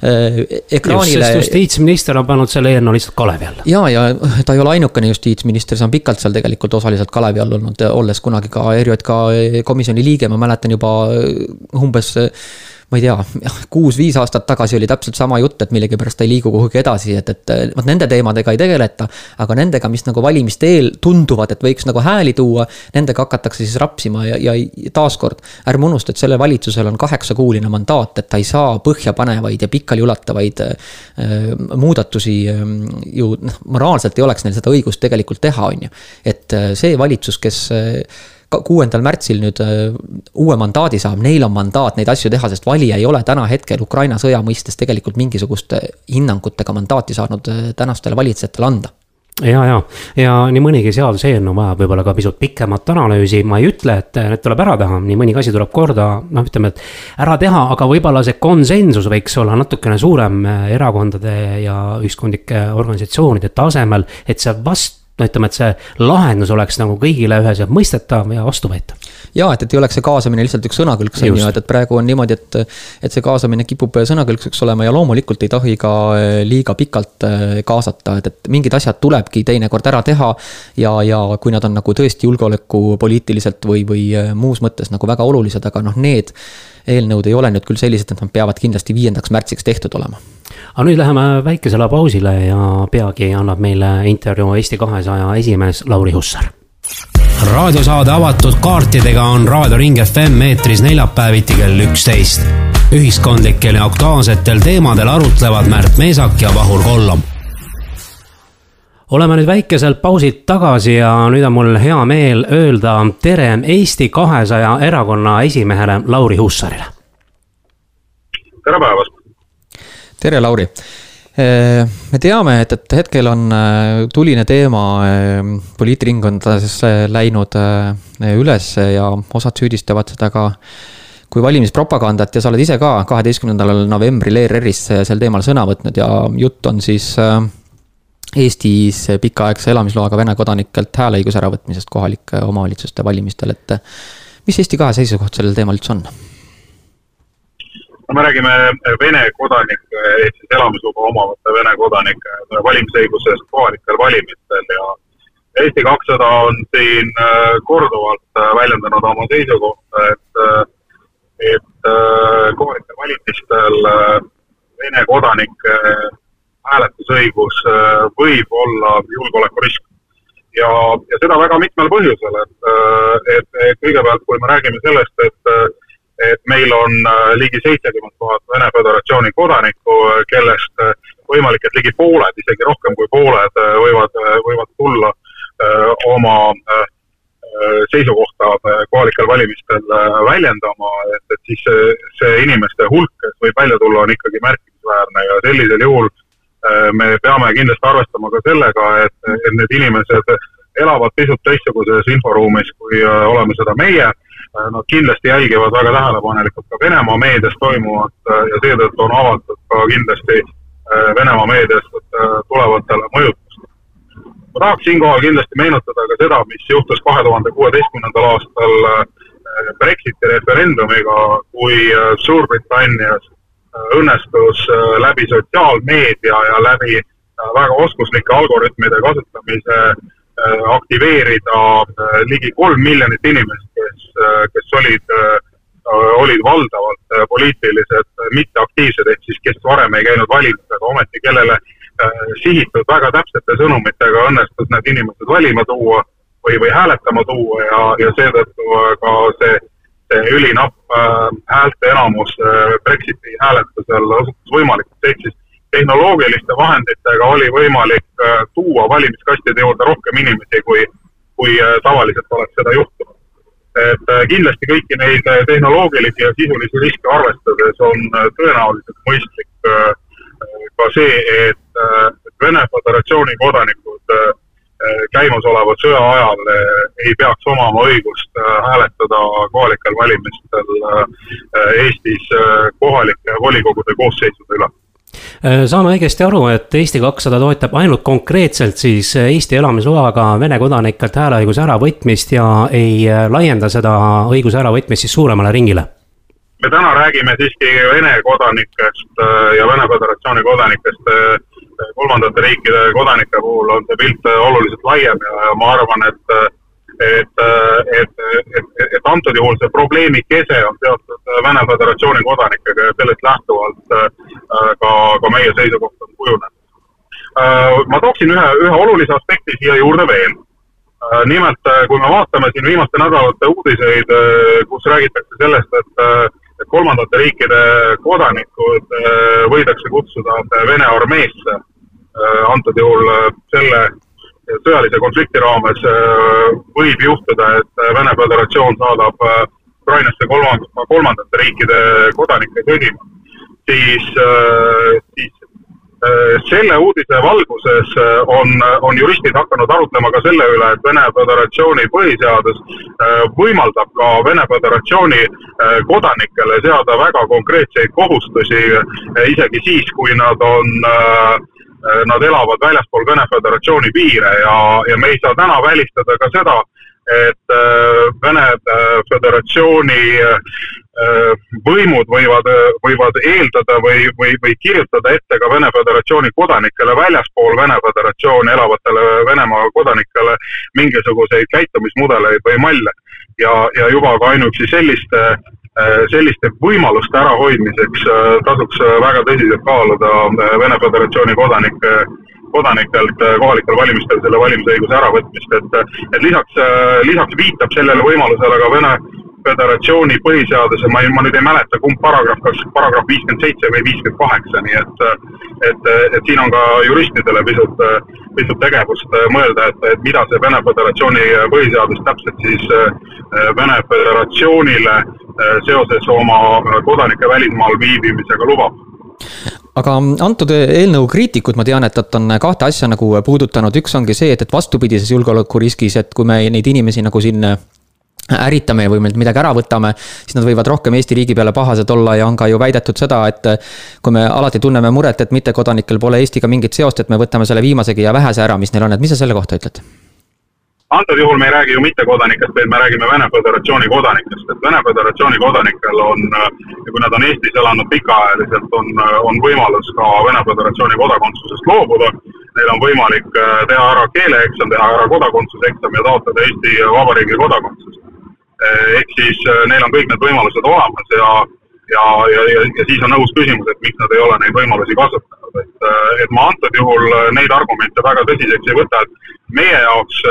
ekraanile. justiitsminister on pannud selle eelnõu lihtsalt kalevi alla. ja, ja ta ei ole ainukene justiitsminister, see on pikalt seal tegelikult osaliselt kalevi all olnud, olles kunagi ka ERJK komisjoni komisjoni liige, ma mäletan juba äh, umbes äh, ma ei tea, kuus-viis aastat tagasi oli täpselt sama jutt, et millegipärast ta ei liigu kuhugi edasi, et, et äh, vot nende teemadega ei tegeleta. aga nendega, mis nagu valimiste eel tunduvad, et võiks nagu hääli tuua, nendega hakatakse siis rapsima ja, ja taaskord. ärme unusta, et sellel valitsusel on kaheksakuuline mandaat, et ta ei saa põhjapanevaid ja pikaliulatavaid äh, muudatusi äh, ju noh, moraalselt ei oleks neil seda õigust tegelikult teha, on ju. et see valitsus, kes kuuendal märtsil nüüd äh, uue mandaadi saab, neil on mandaat neid asju teha, sest valija ei ole täna hetkel Ukraina sõja mõistes tegelikult mingisugust äh, hinnangutega mandaati saanud äh, tänastele valitsejatele anda. Ja, ja, ja nii mõnigi seaduseelnõu vajab võib-olla ka pisut pikemat analüüsi, ma ei ütle, et need tuleb ära teha, nii mõnigi asi tuleb korda, noh, ütleme, et ära teha, aga võib-olla see konsensus võiks olla natukene suurem erakondade ja ühiskondlike organisatsioonide tasemel, et see vast no ütleme, et see lahendus oleks nagu kõigile üheselt mõistetav ja vastuvõetav. ja et, et ei oleks see kaasamine lihtsalt üks sõnakõlks, on ju, et, et praegu on niimoodi, et. et see kaasamine kipub sõnakõlkseks olema ja loomulikult ei tohi ka eh, liiga pikalt eh, kaasata, et, et mingid asjad tulebki teinekord ära teha. ja, ja kui nad on nagu tõesti julgeolekupoliitiliselt või, või muus mõttes nagu väga olulised, aga noh, need eelnõud ei ole nüüd küll sellised, et nad peavad kindlasti viiendaks märtsiks tehtud olema. Aga nüüd läheme väikesele pausile ja peagi annab meile intervjuu Eesti kahesaja esimees Lauri Hussar raadiosaade avatud kaartidega on Raadio Ring FM eetris neljapäeviti kell üksteist. ühiskondlikel ja aktuaalsetel teemadel arutlevad Märt Meesak ja Vahur Kollom oleme nüüd väikeselt pausilt tagasi ja nüüd on mul hea meel öelda tere Eesti kahesaja erakonna esimehele Lauri Huussarile. tere päevast. Tere, Lauri me teame, et, et hetkel on äh, tuline teema äh, poliitringkondades äh, läinud üles ja osad süüdistavad seda ka kui valimispropagandat ja sa oled ise ka kaheteistkümnendal novembril ERR-is sel teemal sõna võtnud ja jutt on siis äh, Eestis pikaaegse elamisloaga Vene kodanikelt hääleõiguse äravõtmisest kohalike omavalitsuste valimistel, et mis Eesti kahe seisukoht sellel teemal üldse on? No me räägime Vene kodanike ehk siis elamisluba omavate Vene kodanike valimisõigusest kohalikel valimistel ja Eesti kakssada on siin äh, korduvalt äh, väljendanud oma seisukohta, et, äh, et kohalikel valimistel Vene kodanike hääletusõigus äh, võib olla julgeolekurisk. ja, ja seda väga mitmel põhjusel, äh, et, et kõigepealt, kui me räägime sellest, et et meil on äh, ligi seitsekümmend tuhat Vene Föderatsiooni kodanikku, kellest võimalik, et ligi pooled, isegi rohkem kui pooled võivad, võivad tulla oma seisukohta kohalikel valimistel väljendama, et, et siis see, see inimeste hulk, kes võib välja tulla, on ikkagi märkimisväärne ja sellisel juhul äh, Äh, me peame kindlasti arvestama ka sellega, et, et need inimesed elavad pisut teistsuguses inforuumis, kui äh, oleme seda meie. Äh, nad kindlasti jälgivad väga tähelepanelikult ka Venemaa meedias toimuvat ja seetõttu on avatud ka kindlasti Venemaa meediast tulevatele mõjutustele. ma tahaks siinkohal kindlasti meenutada ka seda, mis juhtus kahe tuhande kuueteistkümnendal aastal Brexiti referendumiga, kui Suurbritannias õnnestus äh, läbi sotsiaalmeedia ja läbi äh, väga oskuslike algoritmide kasutamise äh, aktiveerida ligi kolm miljonit inimest, kes, kes olid, olid valdavalt poliitilised mitteaktiivsed, ehk siis kes varem ei käinud valimas, aga ometi kellele sihitud väga täpsete sõnumitega õnnestus need inimesed valima tuua või, või hääletama tuua ja, ja seetõttu ka see ülinapp äh, häälte enamus äh, Brexiti hääletusel osutus võimalikuks, ehk siis tehnoloogiliste vahenditega oli võimalik äh, tuua valimiskastide juurde rohkem inimesi, kui, kui tavaliselt oleks seda juhtunud. et kindlasti kõiki neid tehnoloogilisi ja sisulisi riske arvestades on tõenäoliselt mõistlik ka see, et Vene Föderatsiooni kodanikud käimasoleva sõja ajal ei peaks omama õigust hääletada kohalikel valimistel Eestis kohalike volikogude koosseisude üle saame õigesti aru, et Eesti kakssada toetab ainult konkreetselt siis Eesti elamisloaga Vene kodanikelt hääleõiguse äravõtmist ja ei laienda seda õiguse äravõtmist siis suuremale ringile me täna räägime siiski Vene kodanikest äh, ja Vene Föderatsiooni kodanikest. Äh, kolmandate riikide kodanike puhul on see pilt äh, oluliselt laiem ja ma arvan, et, et, et, et, et antud juhul see probleemi kese on seotud Vene Föderatsiooni kodanikega ja sellest lähtuvalt ka, ka meie seisukoht on kujunenud. ma tooksin ühe, ühe olulise aspekti siia juurde veel nimelt, kui me vaatame siin viimaste nädalate uudiseid, kus räägitakse sellest, et et kolmandate riikide kodanikud äh, võidakse kutsuda Vene armeesse. Äh, antud juhul äh, selle sõjalise konflikti raames võib juhtuda, et Vene Föderatsioon saadab Ukrainasse kolmandate, kolmandate riikide kodanikke sõdima, siis, siis Äh, selle uudise valguses äh, on, on juristid hakanud arutlema ka selle üle, et Vene Föderatsiooni põhiseadus äh, võimaldab ka Vene Föderatsiooni kodanikele seada väga konkreetseid kohustusi, isegi siis, kui nad on Nad elavad väljaspool Vene Föderatsiooni piire ja, ja me ei saa täna välistada ka seda, et Vene Föderatsiooni Äh, võimud võivad, võivad eeldada või, või, või kirjutada ette ka Vene Föderatsiooni kodanikele väljaspool Vene Föderatsiooni elavatele Venemaa kodanikele mingisuguseid käitumismudeleid või malle. ja, ja juba ka ainuüksi selliste, selliste võimaluste ärahoidmiseks äh, tasuks väga tõsiselt kaaluda Vene Föderatsiooni kodanike kodanikelt kohalikel valimistel selle valimisõiguse äravõtmist, et, et lisaks, lisaks viitab sellele võimalusele ka Vene Föderatsiooni põhiseaduse, ma ei, ma nüüd ei mäleta, kumb paragrahv, kas paragrahv viiskümmend seitse või viiskümmend kaheksa, nii et et, et siin on ka juristidele pisut, pisut tegevust mõelda, et, et mida see Vene Föderatsiooni põhiseadus täpselt siis Vene Föderatsioonile seoses oma kodanike välismaal viibimisega lubab. Aga antud eelnõu kriitikud, ma tean, et nad on kahte asja nagu puudutanud, üks ongi see, et, et vastupidises julgeolekuriskis, et kui me neid inimesi nagu siin ärritame ja või meilt midagi ära võtame, siis nad võivad rohkem Eesti riigi peale pahased olla ja on ka ju väidetud seda, et kui me alati tunneme muret, et mittekodanikel pole Eestiga mingit seost, et me võtame selle viimasegi ja vähese ära, mis neil on, et mis sa selle kohta ütled? antud juhul me ei räägi ju mittekodanikest, vaid me räägime Vene Föderatsiooni kodanikest, et Vene Föderatsiooni kodanikel on, kui nad on Eestis elanud pikaajaliselt, on, on võimalus ka Vene Föderatsiooni kodakondsusest loobuda. Neil on võimalik teha ära keeleeksam, teha ära kodakondsuseksam ja taotleda Eesti Vabariigi kodakondsust Eh, ehk siis eh, neil on kõik need võimalused olemas ja, ja, ja, ja, ja siis on õhus küsimus, et miks nad ei ole neid võimalusi kasutanud, et, eh, et ma antud juhul neid argumente väga tõsiseks ei võta, et meie jaoks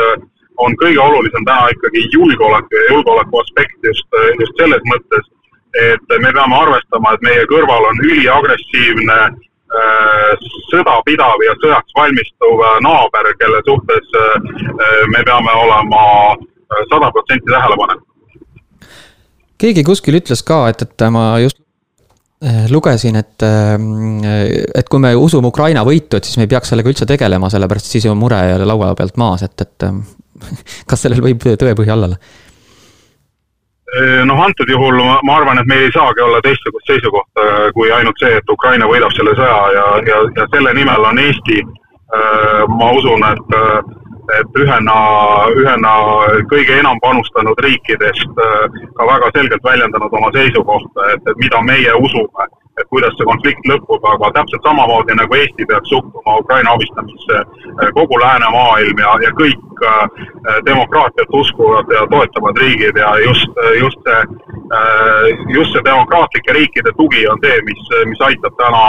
on kõige olulisem täna ikkagi julgeolek ja julgeoleku aspekt just, just selles mõttes, et me peame arvestama, et meie kõrval on üliagressiivne sõda pidav ja sõjaks valmistuv naaber, kelle suhtes me peame olema sada protsenti tähelepanelikud keegi kuskil ütles ka, et, et ma just äh, lugesin, et, äh, et kui me usume Ukraina võitu, et siis me ei peaks sellega üldse tegelema, sellepärast siis on mure laua pealt maas, et, et äh, kas sellel võib tõepõhi all olla? noh, antud juhul ma, ma arvan, et meil ei saagi olla teistsugust seisukohta kui ainult see, et Ukraina võidab selle sõja ja, ja, ja selle nimel on Eesti, ma usun, et et ühena, ühena kõige enam panustanud riikidest äh, ka väga selgelt väljendanud oma seisukohta, et, et mida meie usume, et kuidas see konflikt lõpeb, aga täpselt samamoodi nagu Eesti peaks suhtuma Ukraina abistamisse äh, kogu läänemaailm ja, ja kõik äh, demokraatiat uskuvad ja toetavad riigid ja just, just see, just see demokraatlike riikide tugi on see, mis, mis aitab täna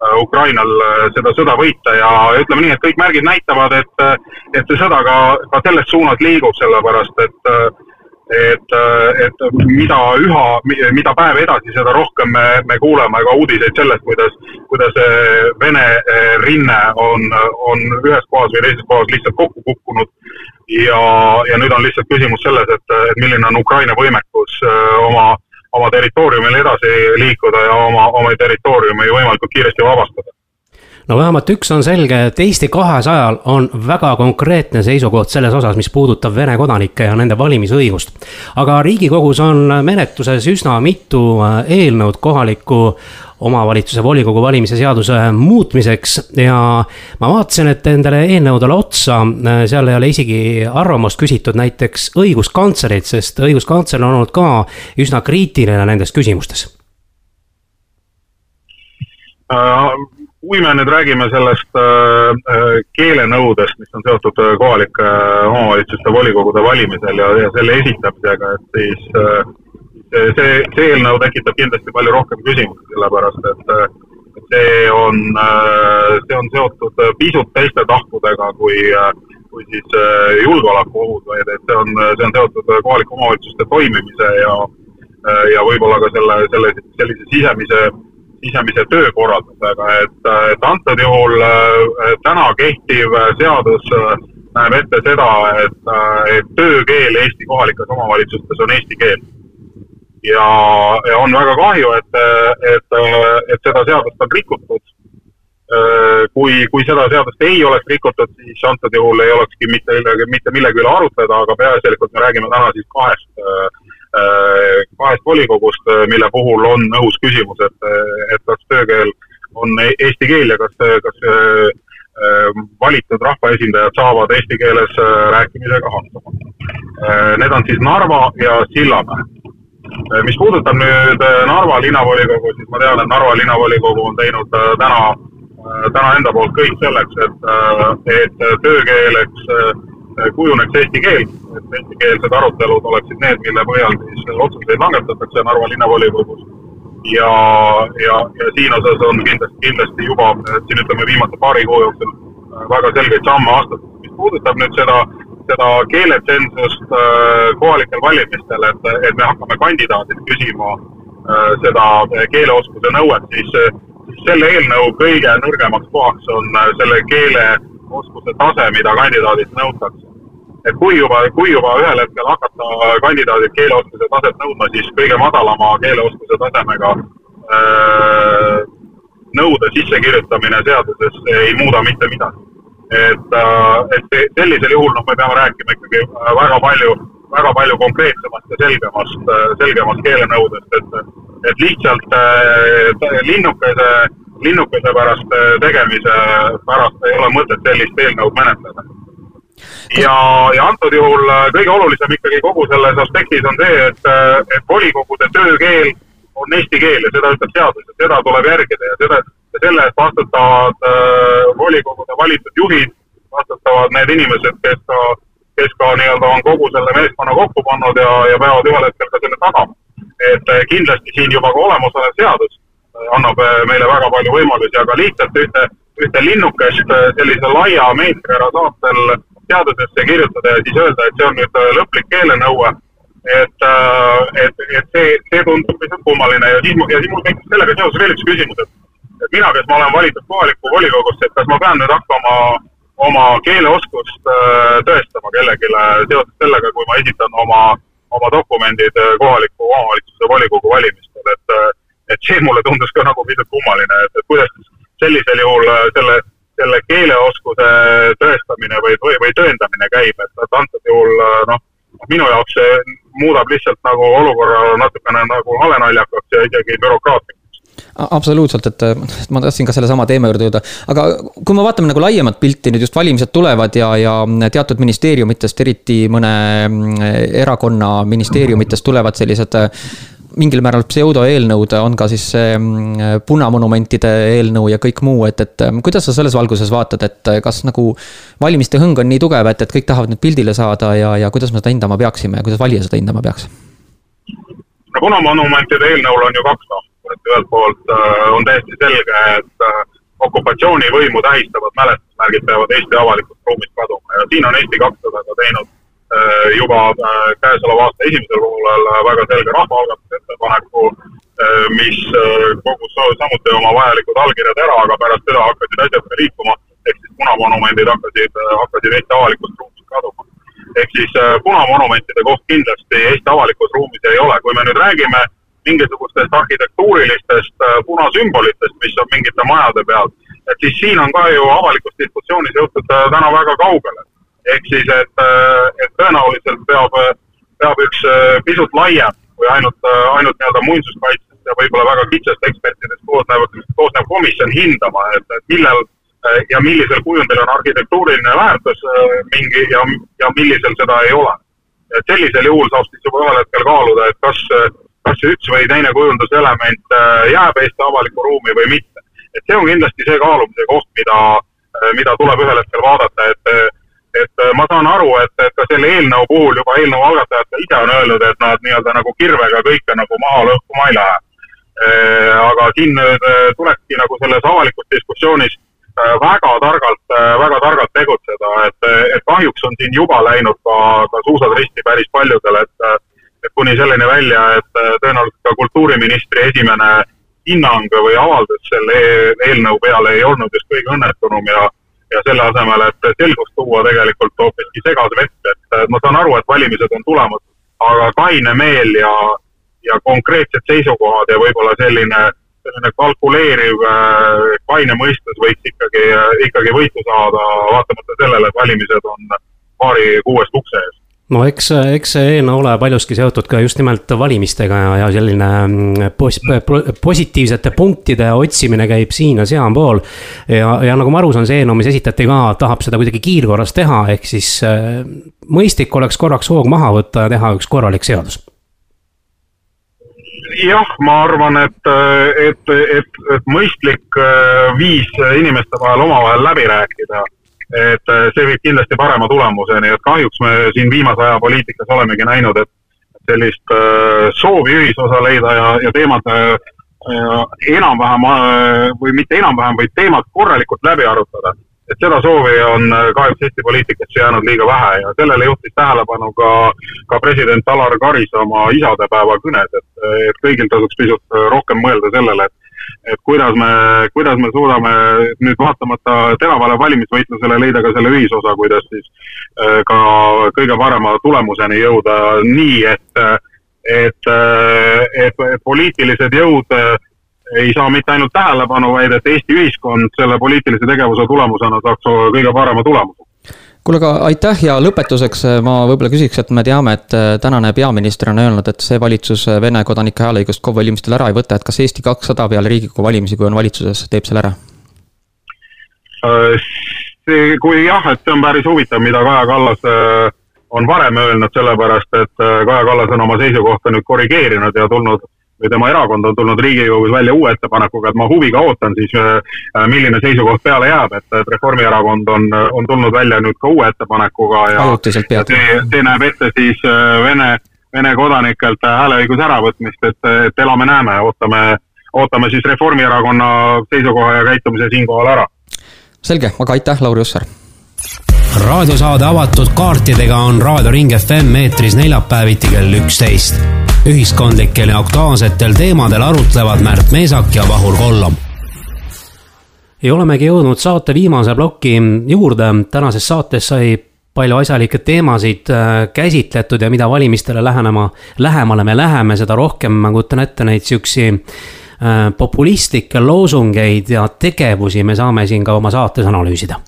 Ukrainal äh, seda sõda võita ja ütleme nii, et kõik märgid näitavad, et, et see sõda ka, ka selles suunas liigub, sellepärast et et, et mida üha, mida päev edasi, seda rohkem me, me kuuleme ka uudiseid sellest, kuidas, kuidas Vene äh, rinne on, on ühes kohas või teises kohas lihtsalt kokku kukkunud. ja, ja nüüd on lihtsalt küsimus selles, et, et milline on Ukraina võimekus oma oma territooriumil edasi liikuda ja oma, oma territooriumi võimalikult kiiresti vabastada no vähemalt üks on selge, et Eesti kahesajal on väga konkreetne seisukoht selles osas, mis puudutab Vene kodanikke ja nende valimisõigust. aga Riigikogus on menetluses üsna mitu äh, eelnõud kohaliku omavalitsuse volikogu valimise seaduse muutmiseks ja ma vaatasin, et nendele eelnõudele otsa, äh, seal ei ole isegi arvamust küsitud näiteks õiguskantslerilt, sest õiguskantsler on olnud ka üsna kriitiline nendes küsimustes äh, kui me nüüd räägime sellest äh, keelenõudest, mis on seotud kohalike omavalitsuste volikogude valimisel ja, ja selle esitamisega, et siis see, see eelnõu tekitab kindlasti palju rohkem küsimusi, sellepärast et see on, see on seotud pisut teiste tahkudega kui, kui siis julgeolekuohud, vaid et see on, see on seotud kohalike omavalitsuste toimimise ja, ja võib-olla ka selle, selle, sellise sisemise, sisemise töökorraldusega, et, et antud juhul täna kehtiv seadus näeb ette seda, et, et töökeel Eesti kohalikes omavalitsustes on eesti keel ja, ja on väga kahju, et, et, et seda seadust on rikutud. kui, kui seda seadust ei oleks rikutud, siis antud juhul ei olekski mitte, mitte millegi üle arutleda, aga peaasjalikult me räägime täna siis kahest, kahest volikogust, mille puhul on õhus küsimus, et, et kas töökeel on eesti keel ja kas, kas valitud rahvaesindajad saavad eesti keeles rääkimisega hakkama. Need on siis Narva ja Sillamäe Äh, mis puudutab nüüd äh, Narva linnavolikogu, siis ma tean, et Narva linnavolikogu on teinud äh, täna, täna enda poolt kõik selleks, et, et töökeeleks kujuneks eesti keel, et eestikeelsed arutelud oleksid need, mille põhjal siis otsuseid langetatakse Narva linnavolikogus. ja, ja, ja siin osas on kindlasti, kindlasti juba siin ütleme viimase paari kuu jooksul väga selgeid samme astutud. mis puudutab nüüd seda äh, seda keeletsensust äh, kohalikel valimistel, et, et me hakkame kandidaadilt küsima äh, seda keeleoskuse nõuet, siis, selle eelnõu kõige nõrgemaks kohaks on äh, selle keeleoskuse tase, mida kandidaadilt nõutakse. et kui juba, kui juba ühel hetkel hakata kandidaadilt keeleoskuse taset nõudma, siis kõige madalama keeleoskuse tasemega nõude sissekirjutamine seadusesse ei muuda mitte midagi et, äh, et sellisel juhul noh, me peame rääkima ikkagi äh, väga palju, väga palju konkreetsemast ja selgemast, äh, selgemast keelenõudest, et, et lihtsalt linnukese, linnukese pärast tegemise pärast ei ole mõtet sellist eelnõud menetleda. ja, ja antud juhul kõige olulisem ikkagi kogu selles aspektis on see, et, et volikogude töökeel on eesti keel ja seda ütleb seadus ja seda tuleb järgida ja seda, selle eest vastutavad äh, volikogude valitud juhid, vastutavad need inimesed, kes ka, kes ka nii-öelda on kogu selle meeskonna kokku pannud ja, ja peavad ühel hetkel ka selle tagama. et äh, kindlasti siin juba ka olemasolev seadus äh, annab äh, meile väga palju võimalusi, aga lihtsalt ühte, ühte linnukest äh, sellise laia meetriära saatel seadusesse kirjutada ja siis öelda, et see on nüüd äh, lõplik keelenõue. Et, et, et see, see tundub lihtsalt kummaline ja siis, ja siis mul tekkis sellega seoses veel üks küsimus, et, et mina, kes ma olen valitud kohalikku volikogusse, et kas ma pean nüüd hakkama oma keeleoskust tõestama kellelegi seoses sellega, kui ma esitan oma, oma dokumendid kohaliku omavalitsuse volikogu valimistel, et, et see mulle tundus ka nagu pisut kummaline, et, et kuidas sellisel juhul selle, selle keeleoskuse tõestamine või, või, või tõendamine käib, et, et antud juhul noh minu jaoks see muudab lihtsalt nagu olukorra natukene nagu halenaljakaks ja isegi bürokraatlikuks. Absoluutselt, et ma tahtsin ka sellesama teema juurde jõuda, aga kui me vaatame nagu laiemat pilti, nüüd just valimised tulevad ja, ja teatud ministeeriumitest, eriti mõne erakonna ministeeriumitest tulevad sellised mingil määral pseudoeelnõud on ka siis see mm, punamonumentide eelnõu ja kõik muu, et, et mm, kuidas sa selles valguses vaatad, et kas nagu valimiste hõng on nii tugev, et, et kõik tahavad nüüd pildile saada ja, ja kuidas me seda hindama peaksime ja kuidas valija seda hindama peaks? no punamonumentide eelnõul on ju kaks tahku, et ühelt poolt äh, on täiesti selge, et äh, okupatsioonivõimu tähistavad mälestusmärgid peavad Eesti avalikust ruumist kaduma ja siin on Eesti kakssada ka teinud Äh, juba äh, käesoleva aasta esimesel poolel äh, väga selge rahvaalgatuse ettepaneku, mis kogus samuti oma vajalikud allkirjad ära, aga pärast seda hakkasid asjad ka liikuma, ehk siis punamonumendid hakkasid, hakkasid Eesti avalikust ruumist kaduma. ehk siis punamonumentide koht kindlasti Eesti avalikus ruumis ei ole, kui me nüüd räägime mingisugustest arhitektuurilistest punasümbolitest, mis on mingite majade peal, et siis siin on ka ju avalikus diskussioonis jõutud täna väga kaugele. ehk siis, et, et tõenäoliselt peab, peab üks pisut laiem kui ainult, ainult nii-öelda muinsuskaitsest ja võib-olla väga kitsast ekspertidest koosnev, koosnev komisjon hindama, et, et millel ja millisel kujundil on arhitektuuriline väärtus mingi ja, ja millisel seda ei ole. et sellisel juhul saab siis juba ühel hetkel kaaluda, et kas, kas üks või teine kujunduselement jääb Eesti avalikku ruumi või mitte. et see on kindlasti see kaalumise koht, mida, mida tuleb ühel hetkel vaadata, et et ma saan aru, et, et ka selle eelnõu puhul juba eelnõu algatajad ka ise on öelnud, et nad nii-öelda nagu kirvega kõike nagu maha lõhkuma ei lähe. aga siin nüüd tulekski nagu selles avalikus diskussioonis väga targalt, väga targalt tegutseda, et, et kahjuks on siin juba läinud ka, ka suusad risti päris paljudel, et et kuni selleni välja, et tõenäoliselt ka kultuuriministri esimene hinnang või avaldus selle eelnõu peale ei olnud just kõige õnnestunum ja ja selle asemel, et selgust tuua, tegelikult hoopiski segas vett, et ma saan aru, et valimised on tulemas, aga kaine meel ja, ja konkreetsed seisukohad ja võib-olla selline, selline kalkuleeriv kaine mõistus võiks ikkagi, ikkagi võitu saada, vaatamata sellele, et valimised on paari kuuest ukse ees no eks, eks see eelnõu ole paljuski seotud ka just nimelt valimistega ja, ja selline mm, pos, positiivsete punktide otsimine käib siin ja sealpool. ja, ja nagu ma aru saan, see eelnõu, mis esitati ka, tahab seda kuidagi kiirkorras teha, ehk siis äh, mõistlik oleks korraks hoog maha võtta ja teha üks korralik seadus jah, ma arvan, et, et, et, et mõistlik äh, viis inimeste vahel omavahel läbi rääkida et äh, see viib kindlasti parema tulemuseni, et kahjuks me siin viimase aja poliitikas olemegi näinud, et sellist äh, soovi ühisosa leida ja, ja teemad äh, enam-vähem või mitte enam-vähem, vaid teemad korralikult läbi arutada. et seda soovi on kahjuks Eesti poliitikasse jäänud liiga vähe ja sellele juhtis tähelepanu ka, ka president Alar Karis oma isadepäeva kõnes, et, et kõigil tasuks pisut rohkem mõelda sellele, et et kuidas me, kuidas me suudame nüüd vaatamata teravale valimisvõitlusele leida ka selle ühisosa, kuidas siis äh, ka kõige parema tulemuseni jõuda nii, et, et, et, et poliitilised jõud äh, ei saa mitte ainult tähelepanu, vaid et Eesti ühiskond selle poliitilise tegevuse tulemusena saaks kõige parema tulemuse kuule, aga aitäh ja lõpetuseks äh, ma võib-olla küsiks, et me teame, et äh, tänane peaminister on öelnud, et see valitsus äh, Vene kodanike hääleõigust KOV valimistel ära ei võta, et kas Eesti kakssada peale Riigikogu valimisi, kui on valitsuses, teeb selle ära? see, kui jah, et see on päris huvitav, mida Kaja Kallas on varem öelnud, sellepärast et Kaja Kallas on oma seisukohta nüüd korrigeerinud ja tulnud või tema erakond on tulnud Riigikogus välja uue ettepanekuga, et ma huviga ootan siis, äh, milline seisukoht peale jääb, et, Reformierakond on, on tulnud välja nüüd ka uue ettepanekuga ja, ja see, see näeb ette siis äh, Vene, Vene kodanikelt hääleõiguse äravõtmist, et, et elame-näeme, ootame, ootame siis Reformierakonna seisukoha ja käitumise siinkohal ära. selge, aga aitäh, Lauri Hussar! raadiosaade avatud kaartidega on Raadio Ring FM eetris neljapäeviti kell üksteist ühiskondlikel ja aktuaalsetel teemadel arutlevad Märt Meesak ja Vahur Kollam. ja olemegi jõudnud saate viimase ploki juurde, tänases saates sai palju asjalikke teemasid äh, käsitletud ja mida valimistele lähenema, lähemale me läheme, seda rohkem ma kujutan ette neid siuksi populistlikke loosungeid ja tegevusi me saame siin ka oma saates analüüsida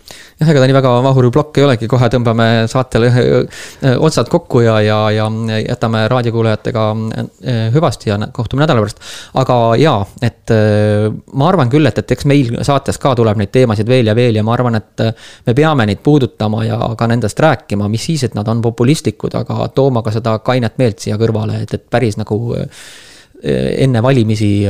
jah, ega ta nii väga mahur plokk ei olegi, kohe tõmbame saatele otsad kokku ja, ja, ja jätame raadiokuulajatega hüvasti ja kohtume nädala pärast. aga jaa, et ma arvan küll, et, et eks meil saates ka tuleb neid teemasid veel ja veel ja ma arvan, et me peame neid puudutama ja ka nendest rääkima, mis siis, et nad on populistlikud, aga tooma ka seda kainet meelt siia kõrvale, et, et päris nagu enne valimisi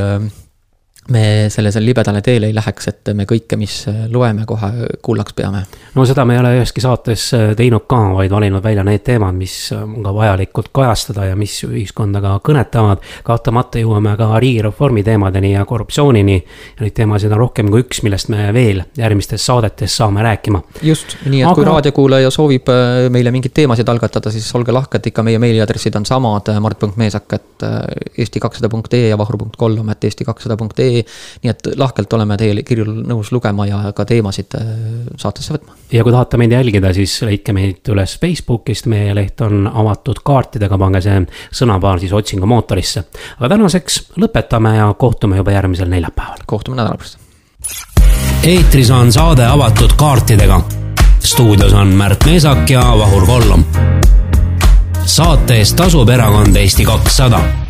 me sellele libedale teele ei läheks, et me kõike, mis loeme, kohe kullaks peame. no seda me ei ole üheski saates äh, teinud ka, vaid valinud välja need teemad, mis on ka vajalikud kajastada ja mis ühiskonda ka kõnetavad. kahtlemata jõuame ka riigireformi teemadeni ja korruptsioonini. ja neid teemasid on rohkem kui üks, millest me veel järgmistes saadetes saame rääkima. just, nii et Aga... kui raadiokuulaja soovib äh, meile mingeid teemasid algatada, siis olge lahked, ikka meie meiliaadressid on samad, mart.meesak, et äh, eesti kakssada punkt ee ja vahur punkt kolm, et eesti kakssada punkt ee nii et lahkelt oleme teie kirju nõus lugema ja ka teemasid äh, saatesse võtma. ja kui tahate meid jälgida, siis leidke meid üles Facebookist, meie leht on avatud kaartidega, pange see sõnapaar siis otsingumootorisse. aga tänaseks lõpetame ja kohtume juba järgmisel neljapäeval. kohtume nädala pärast eetris on saade avatud kaartidega. stuudios on Märt Meesak ja Vahur Kollom. saate eest tasub erakond Eesti kakssada